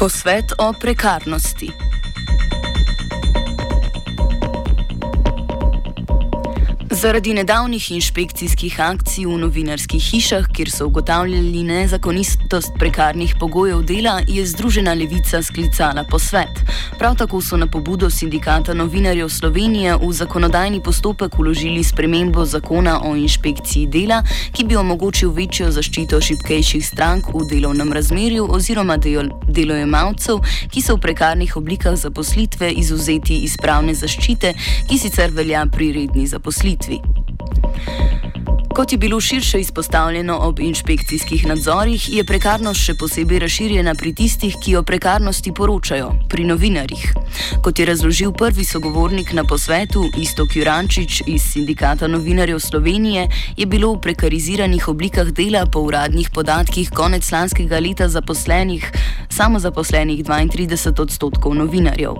Posvet o prekarnosti. Zaradi nedavnih inšpekcijskih akcij v novinarskih hišah, kjer so ugotavljali nezakonitost prekarnih pogojev dela, je Združena levica sklicala posvet. Prav tako so na pobudo sindikata novinarjev Slovenije v zakonodajni postopek uložili spremembo zakona o inšpekciji dela, ki bi omogočil večjo zaščito šipkejših strank v delovnem razmerju oziroma delojemalcev, ki so v prekarnih oblikah zaposlitve izuzeti iz pravne zaščite, ki sicer velja pri redni zaposlitvi. Kot je bilo širše izpostavljeno ob inšpekcijskih nadzorih, je prekarnost še posebej razširjena pri tistih, ki o prekarnosti poročajo, pri novinarjih. Kot je razložil prvi sogovornik na posvetu, Istok Jurančič iz Sindikata novinarjev Slovenije, je bilo v prekariziranih oblikah dela po uradnih podatkih konec lanskega leta zaposlenih, samo zaposlenih 32 odstotkov novinarjev.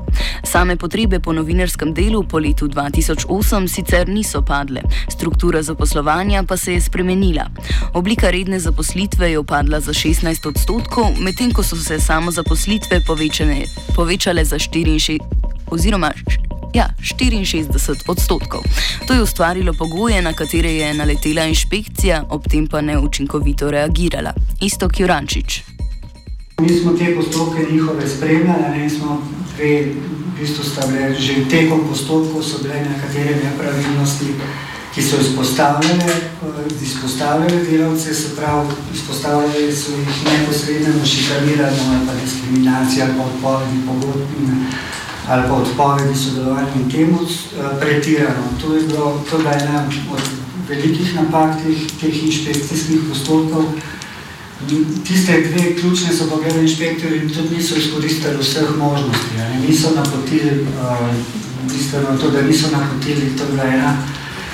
Same potrebe po novinarskem delu po letu 2008 sicer niso padle, struktura zaposlovanja pa se je spremenila. Oblika redne zaposlitve je upadla za 16 odstotkov, medtem ko so se samo zaposlitve povečane, povečale za 64, oziroma, ja, 64 odstotkov. To je ustvarilo pogoje, na katere je naletela inšpekcija, ob tem pa neučinkovito reagirala. Isto Kjurančič. Mi smo te postopke njihove spremljali, ne smo dve, v bistvu sta bile že tekom postopkov, so bile nekatere nepravilnosti ki so izpostavljene, eh, izpostavljene delavce, se pravi, izpostavljene so jih neposredno šikanirano ali pa diskriminacija ali pa odpovedi pogodbine ali pa odpovedi sodelovanja in temu eh, pretirano. To je bilo, to je bila ena od velikih napak teh, teh inšpekcijskih postopkov. Tiste dve ključne so pogledali inšpektori in tudi niso izkoristili vseh možnosti. Ne? Niso napotili, uh, bistveno to, da niso napotili, to bila ena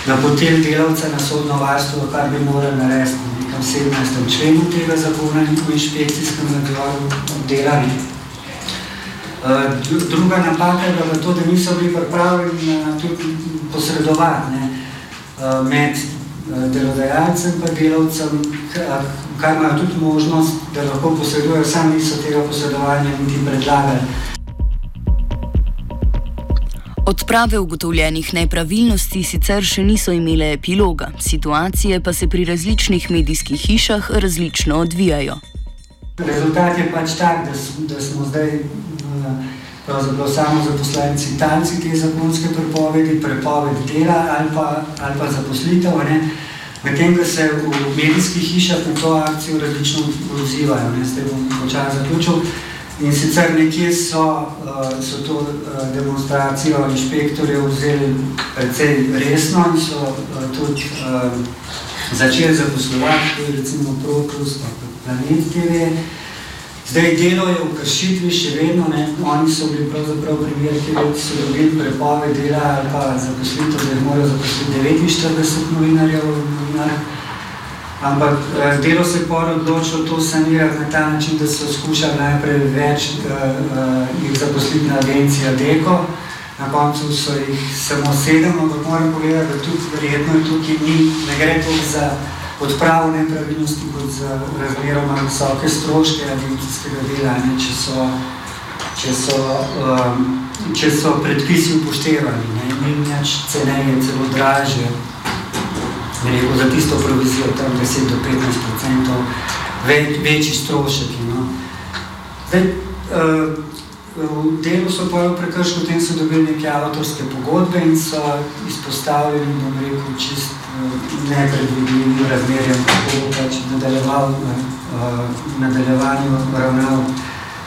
napotil delavca na sodno varstvo, kar bi morali narediti v nekem 17. členu tega zakona in v inšpekcijskem nadzoru delali. Druga napaka je bila to, da niso bili pripravljeni na tudi posredovati ne, med delodajalcem pa delavcem, kar imajo tudi možnost, da lahko posredujejo, sami niso tega posredovanja niti predlagali. Odprave ugotovljenih nepravilnosti sicer še niso imele epiloga, situacije pa se pri različnih medijskih hišah različno odvijajo. Rezultat je pač tak, da, da smo zdaj eh, samo zaposlenci talci te zakonske prepovedi, prepovedi dela ali pa, ali pa zaposlitev. Medtem, ko se v medijskih hišah na to akcijo različno odzivajo. Zdaj bom počasi zaključil. In sicer nekje so, uh, so to uh, demonstracijo inšpektorjev vzeli precej resno in so uh, tudi začeli zaposlovati, to je recimo Protus, pa Planet TV. Zdaj delo je v kršitvi še vedno, ne? oni so bili pravzaprav primeri, kjer so dobili prepove dela ali pa zaposlitev, da jih morajo zaposliti 49 novinarjev v novinarjah. Ampak eh, delo se je pol odločilo to sanirati na ta način, da so skušali najprej več uh, uh, jih zaposliti na agencijo Deko, na koncu so jih samo sedem, ampak moram povedati, da tudi verjetno tukaj ni, ne gre toliko za odpravo nepravilnosti, kot za razmeroma visoke stroške agencijskega dela, ne, če, so, če, so, um, če so predpisi upoštevani, ne, ni nič ceneje, celo dražje rekel, za tisto provizijo, tam 10 do 15 odstotkov ve, večji strošek. No. Zdaj, uh, v delu so v prekršku tem so dobili neke avtorske pogodbe in so izpostavljeni, bom rekel, čist nepredvidljivim razmerjem, kako bo pač nadaljeval uh, nadaljevanju ravnal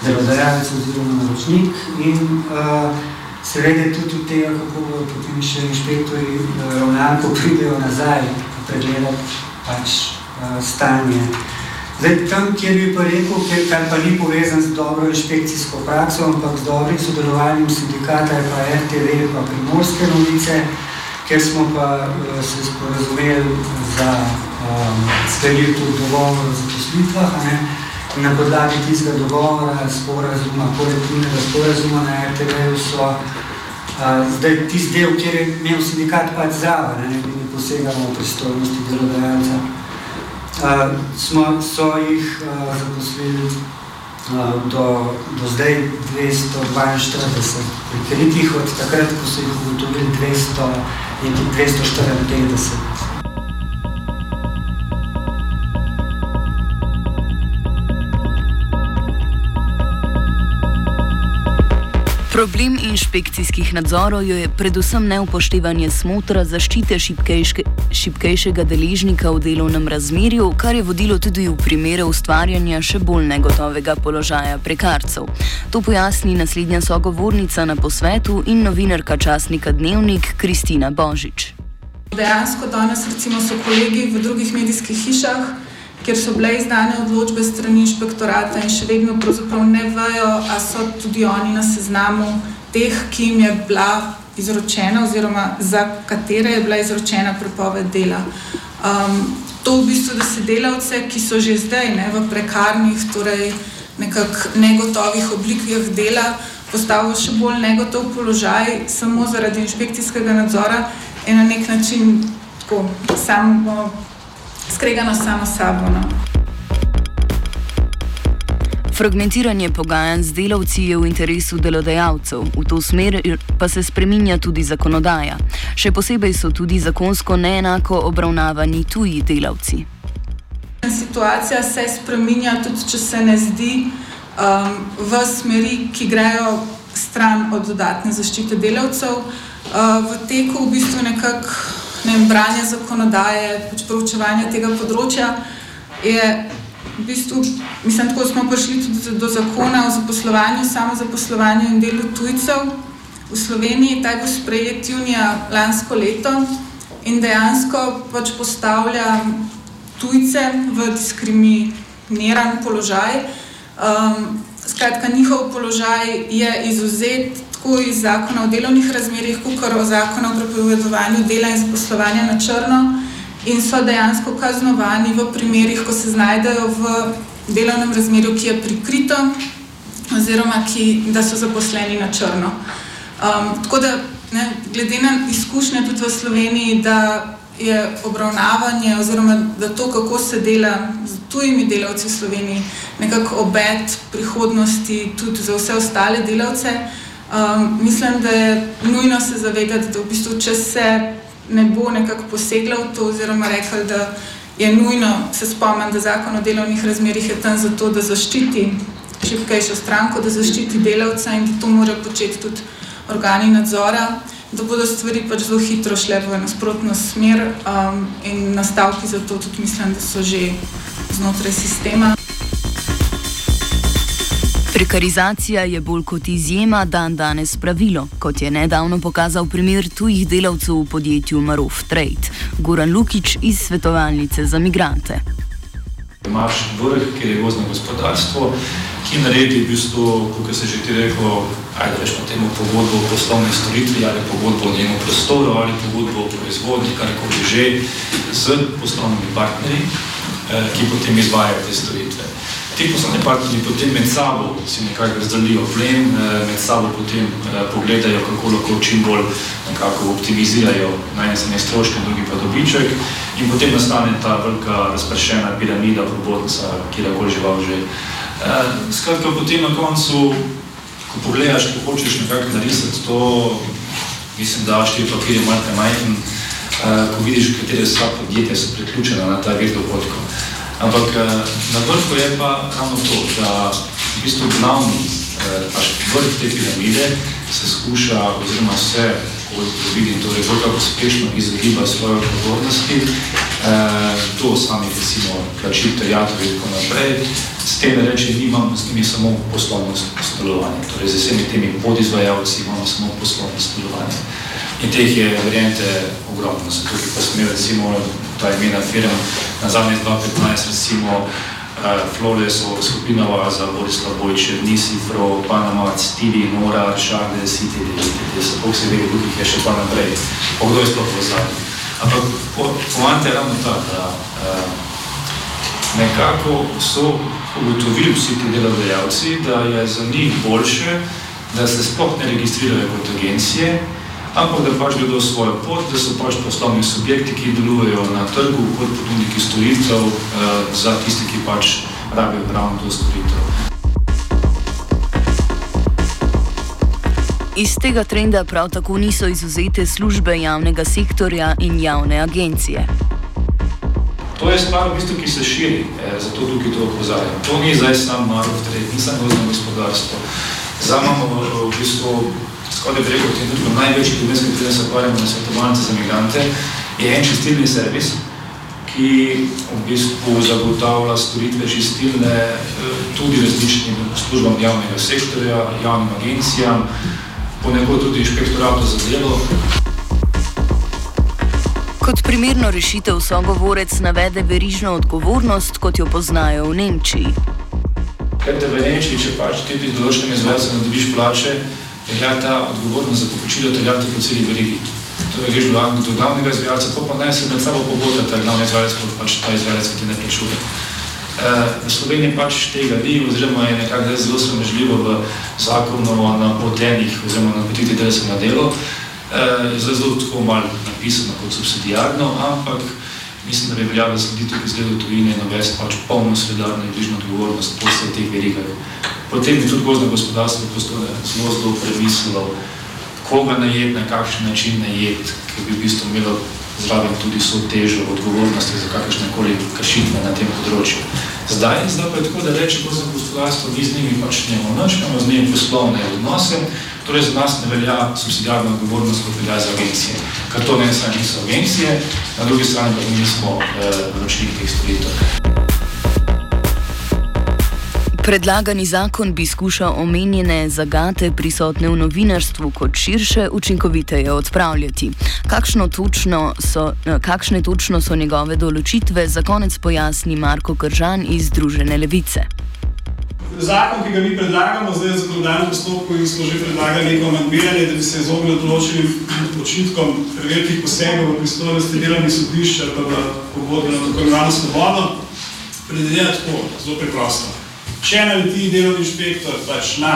delodajalec oziroma naročnik in uh, seveda tudi od tega, kako bodo potem še inšpektori ravnali, ko pridejo nazaj pregledati pač uh, stanje. Zdaj, tam, kjer bi pa rekel, kjer, kar pa ni povezan z dobro inšpekcijsko prakso, ampak z dobrim sodelovanjem sindikata, pa RTV, pa primorske novice, kjer smo pa uh, se sporazumeli za um, sklenitev dogovora o zaposlitvah. Na podlagi tistega dogovora, sporazuma, kolektivnega sporazuma na RTV-ju so zdaj, tisti del, kjer je imel sindikat pač zraven, ne, ne posegamo v pristojnosti delodajalca, uh, smo, so jih uh, zaposlili do, do zdaj 242 prikritih, od takrat, ko so jih ugotovili 200, 254. Problem inšpekcijskih nadzorov je predvsem neupoštevanje smotra zaščite šipkejške, šipkejšega deležnika v delovnem razmerju, kar je vodilo tudi v primere ustvarjanja še bolj negotovega položaja prekarcev. To pojasni naslednja sogovornica na posvetu in novinarka časnika Dnevnik Kristina Božič. Dejansko danes recimo so kolegi v drugih medijskih hišah ker so bile izdane odločbe strani inšpektorata in še vedno ne vejo, ali so tudi oni na seznamu teh, ki jim je bila izročena, oziroma za katere je bila izročena prepoved dela. Um, to v bistvu, da se delavce, ki so že zdaj ne, v prekarnih, torej nekako negotovih oblikah dela, postavijo še bolj negotov položaj, samo zaradi inšpekcijskega nadzora, in na nek način tako samo skregano samo sabo. No. Fragmentiranje pogajanj z delavci je v interesu delodajalcev, v to smer pa se spreminja tudi zakonodaja. Še posebej so tudi zakonsko neenako obravnavani tuji delavci. Situacija se spreminja, tudi če se ne zdi um, v smeri, ki grejo stran od dodatne zaščite delavcev. Uh, v teku v bistvu nekako ne branje zakonodaje, pač proučevanje tega področja. Je, v bistvu, mislim, tako smo prišli tudi do zakona o zaposlovanju, samo zaposlovanju in delu tujcev v Sloveniji. Ta je bil sprejet junija lansko leto in dejansko pač postavlja tujce v diskriminiran položaj. Um, skratka, njihov položaj je izuzet tako iz zakona o delovnih razmerjih, kot o zakonu o prepovedovanju dela in zaposlovanja na črno, in so dejansko kaznovani v primerih, ko se znajdejo v delovnem razmerju, ki je prikrito, oziroma ki, da so zaposleni na črno. Um, tako da, ne, glede na izkušnje tudi v Sloveniji, da je obravnavanje, oziroma da to, kako se dela z tujimi delavci v Sloveniji, nekako obet prihodnosti tudi za vse ostale delavce. Um, mislim, da je nujno se zavedati, da v bistvu, če se ne bo nekako poseglo v to, oziroma rekli, da je nujno se spomniti, da zakon o delovnih razmerih je tam zato, da zaščiti šipkejšo stranko, da zaščiti delavca in da to mora početi tudi organi nadzora, da bodo stvari pač zelo hitro šle v nasprotno smer um, in nastavki za to tudi mislim, da so že znotraj sistema. Prekarizacija je bolj kot izjema dan danes pravilo, kot je nedavno pokazal primer tujih delavcev v podjetju Marov Trade, Goran Lukič iz svetovalnice za migrante. Imaš vrh, kjer je vozno gospodarstvo, ki naredi v bistvu, kot se že ti rekel, ajde rečemo temu pogodbo o poslovni storitvi ali pogodbo o njenem prostoru ali pogodbo o proizvodnji, karkoli že, z poslovnimi partnerji, eh, ki potem izvajajo te storitve ti partnerji potem med sabo si nekako razdelijo plen, eh, med sabo potem eh, pogledajo, kako lahko čim bolj optimizirajo na ene strani stroške, drugi pa dobiček in potem nastane ta velika razpršena piramida probotnica, kjerkoli žival že. Eh, skratka, potem na koncu, ko pogledaš, ko hočeš nekako narisati to, mislim, da štiri papirje malo premajhen, ko vidiš, katere sva podjetja so priključena na ta vir dohodkov. Ampak eh, na vrhu je pa ravno to, da v bistvu glavni eh, vrh te piramide se skuša, oziroma vse, koliko vidim, torej bolj kako uspešno izogiba svoje odgovornosti, eh, to sami recimo plačitev, jatov in tako naprej, s tem reči, imam s njimi samo poslovno sodelovanje, torej z vsemi temi podizvajalci imamo samo poslovno sodelovanje. In teh je, verjente, ogromno. Zato, ki pa smo recimo ta imena firm, na zadnje 2015 recimo uh, Flores, skupina Oaza, Borislav Bojče, Nisifro, Panama, Stili, Nora, Charles, itd. itd. So pok se veli, drugih je še pa naprej. Pa kdo je sploh v zadnji. Ampak poanta je ravno ta, da uh, nekako so ugotovili vsi ti delodajalci, da je za njih boljše, da se sploh ne registrirajo kot agencije, ampak da pač gredo svojo pot, da so pač poslovni subjekti, ki delujejo na trgu kot ponudniki storitev eh, za tiste, ki pač rabijo ravno to storitev. Iz tega trenda prav tako niso izuzete službe javnega sektorja in javne agencije. To je stvar, v bistvu, ki se širi, e, zato tukaj to opozarjam. To ni zdaj samo Marov trend, ni samo gozdno gospodarstvo. Zdaj imamo eh, v bistvu skoraj bi rekel, v tem trenutku največji problem, s katerim se ukvarjamo na svetovalnice za migrante, je en čistilni servis, ki v bistvu zagotavlja storitve čistilne eh, tudi različnim službam javnega sektorja, javnim agencijam, ponekod tudi inšpektoratu za delo. Kot primerno rešitev sogovorec navede verižno odgovornost, kot jo poznajo v Nemčiji. Ker te v Nemčiji, če pač ti pri določenem izvajalcu ne dobiš plače, velja ta odgovornost za poplačilo terjate po celi verigi. Torej, greš do, glavnega izvajalca, pa naj se med sabo pogodata, glavni izvajalec pa pač ta izvajalec, ki ti ne plačuje. Uh, v Sloveniji pač tega ni, oziroma je nekako zelo sramežljivo v zakonu o napotenih, oziroma napotitvi delavcev na delo, uh, zelo tako malo napisano kot subsidijarno, ampak mislim, da bi veljalo slediti tudi zgledu tujine in navesti pač polno solidarno in bližno odgovornost po vseh teh verigah. Potem bi tudi gozdno gospodarstvo postalo zelo zelo premislilo, koga najet, na kakšen način najet, ki bi v bistvu imelo zraven tudi so težo odgovornosti za kakršne koli kršitve na tem področju. Zdaj, zdaj pa je tako, da reče gozdno gospodarstvo, mi z njimi pač ne imamo nič, imamo z njimi poslovne odnose, Torej, za nas ne velja subsidijarna odgovornost, kot velja za agencije. Ker to ne samo niso agencije, na drugi strani pa mi smo eh, naročniki teh storitev. Predlagani zakon bi skušal omenjene zagate prisotne v novinarstvu kot širše učinkoviteje odpravljati. Točno so, eh, kakšne točno so njegove določitve, za konec pojasni Marko Kržan iz Združene levice zakon, ki ga mi predlagamo, zdaj je zakonodajno postopku in smo že predlagali neko amandmiranje, da bi se izognili določenim očitkom velikih posegov v pristojnosti delovnih sodišč ali pa v pogodbe na tako imenovano svobodo, predvideva tako, zelo preprosto. Če naleti delovni inšpektor pač na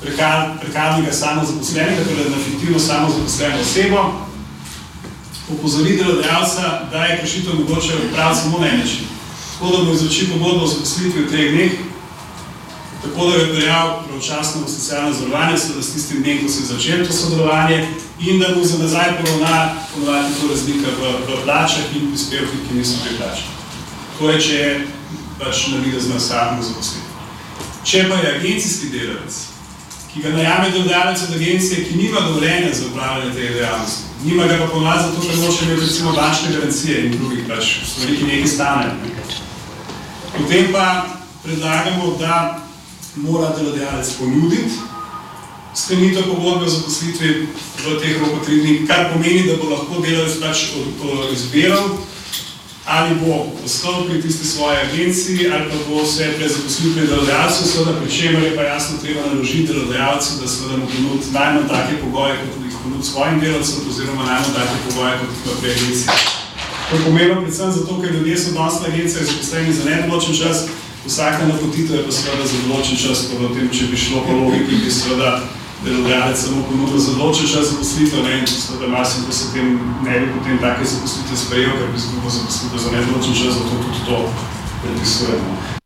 prekar, prekarnega samozaposlenega, torej na fiktivno samozaposleno osebo, opozori delodajalca, da je kršitev mogoče odpraviti samo na en način. Tako da bo izročil pogodbo o zaposlitvi v treh dneh, tako da je prijal pravočasno v socialno zavarovanje, seveda s tistim dnem, ko se je začelo to sodelovanje, in da mu za nazaj poravna ponovati to razlika v, v plačah in prispevkih, ki niso priplačeni. To je, če je pač navidezno samo zaposlitev. Če pa je agencijski delavec, ki ga najame dodajalec od agencije, ki nima dovoljenja za upravljanje te dejavnosti, nima ga pa ponovati zato, ker noče imeti recimo bančne garancije in drugih pač stvari, ki nekaj stane. Potem pa predlagamo, da mora delodajalec ponuditi sklenitev pogodbe o zaposlitvi v teh rokov tri dni, kar pomeni, da bo lahko delavec pač izbiral, ali bo ostal pri tisti svoje agenciji, ali pa bo vse prezaposlil pri delodajalcu, seveda pri čemer je pa jasno treba naložiti delodajalcu, da seveda mu ponudi najmanj take pogoje, kot jih ponudi svojim delavcem, oziroma najmanj take pogoje, kot pa pri agenciji. To je pomembno predvsem zato, ker ljudje so danes na agencijah zaposleni za nedoločen čas, Vsaka napotitev je pa seveda za določen čas, pa v tem, če bi šlo po logiki, bi seveda delodajalec samo ponudil za določen čas zaposlitev, ne, in seveda marsim, ko se tem ne bi potem take zaposlitve sprejel, ker bi izgubil zaposlitev za nedoločen čas, zato tudi to predpisujemo.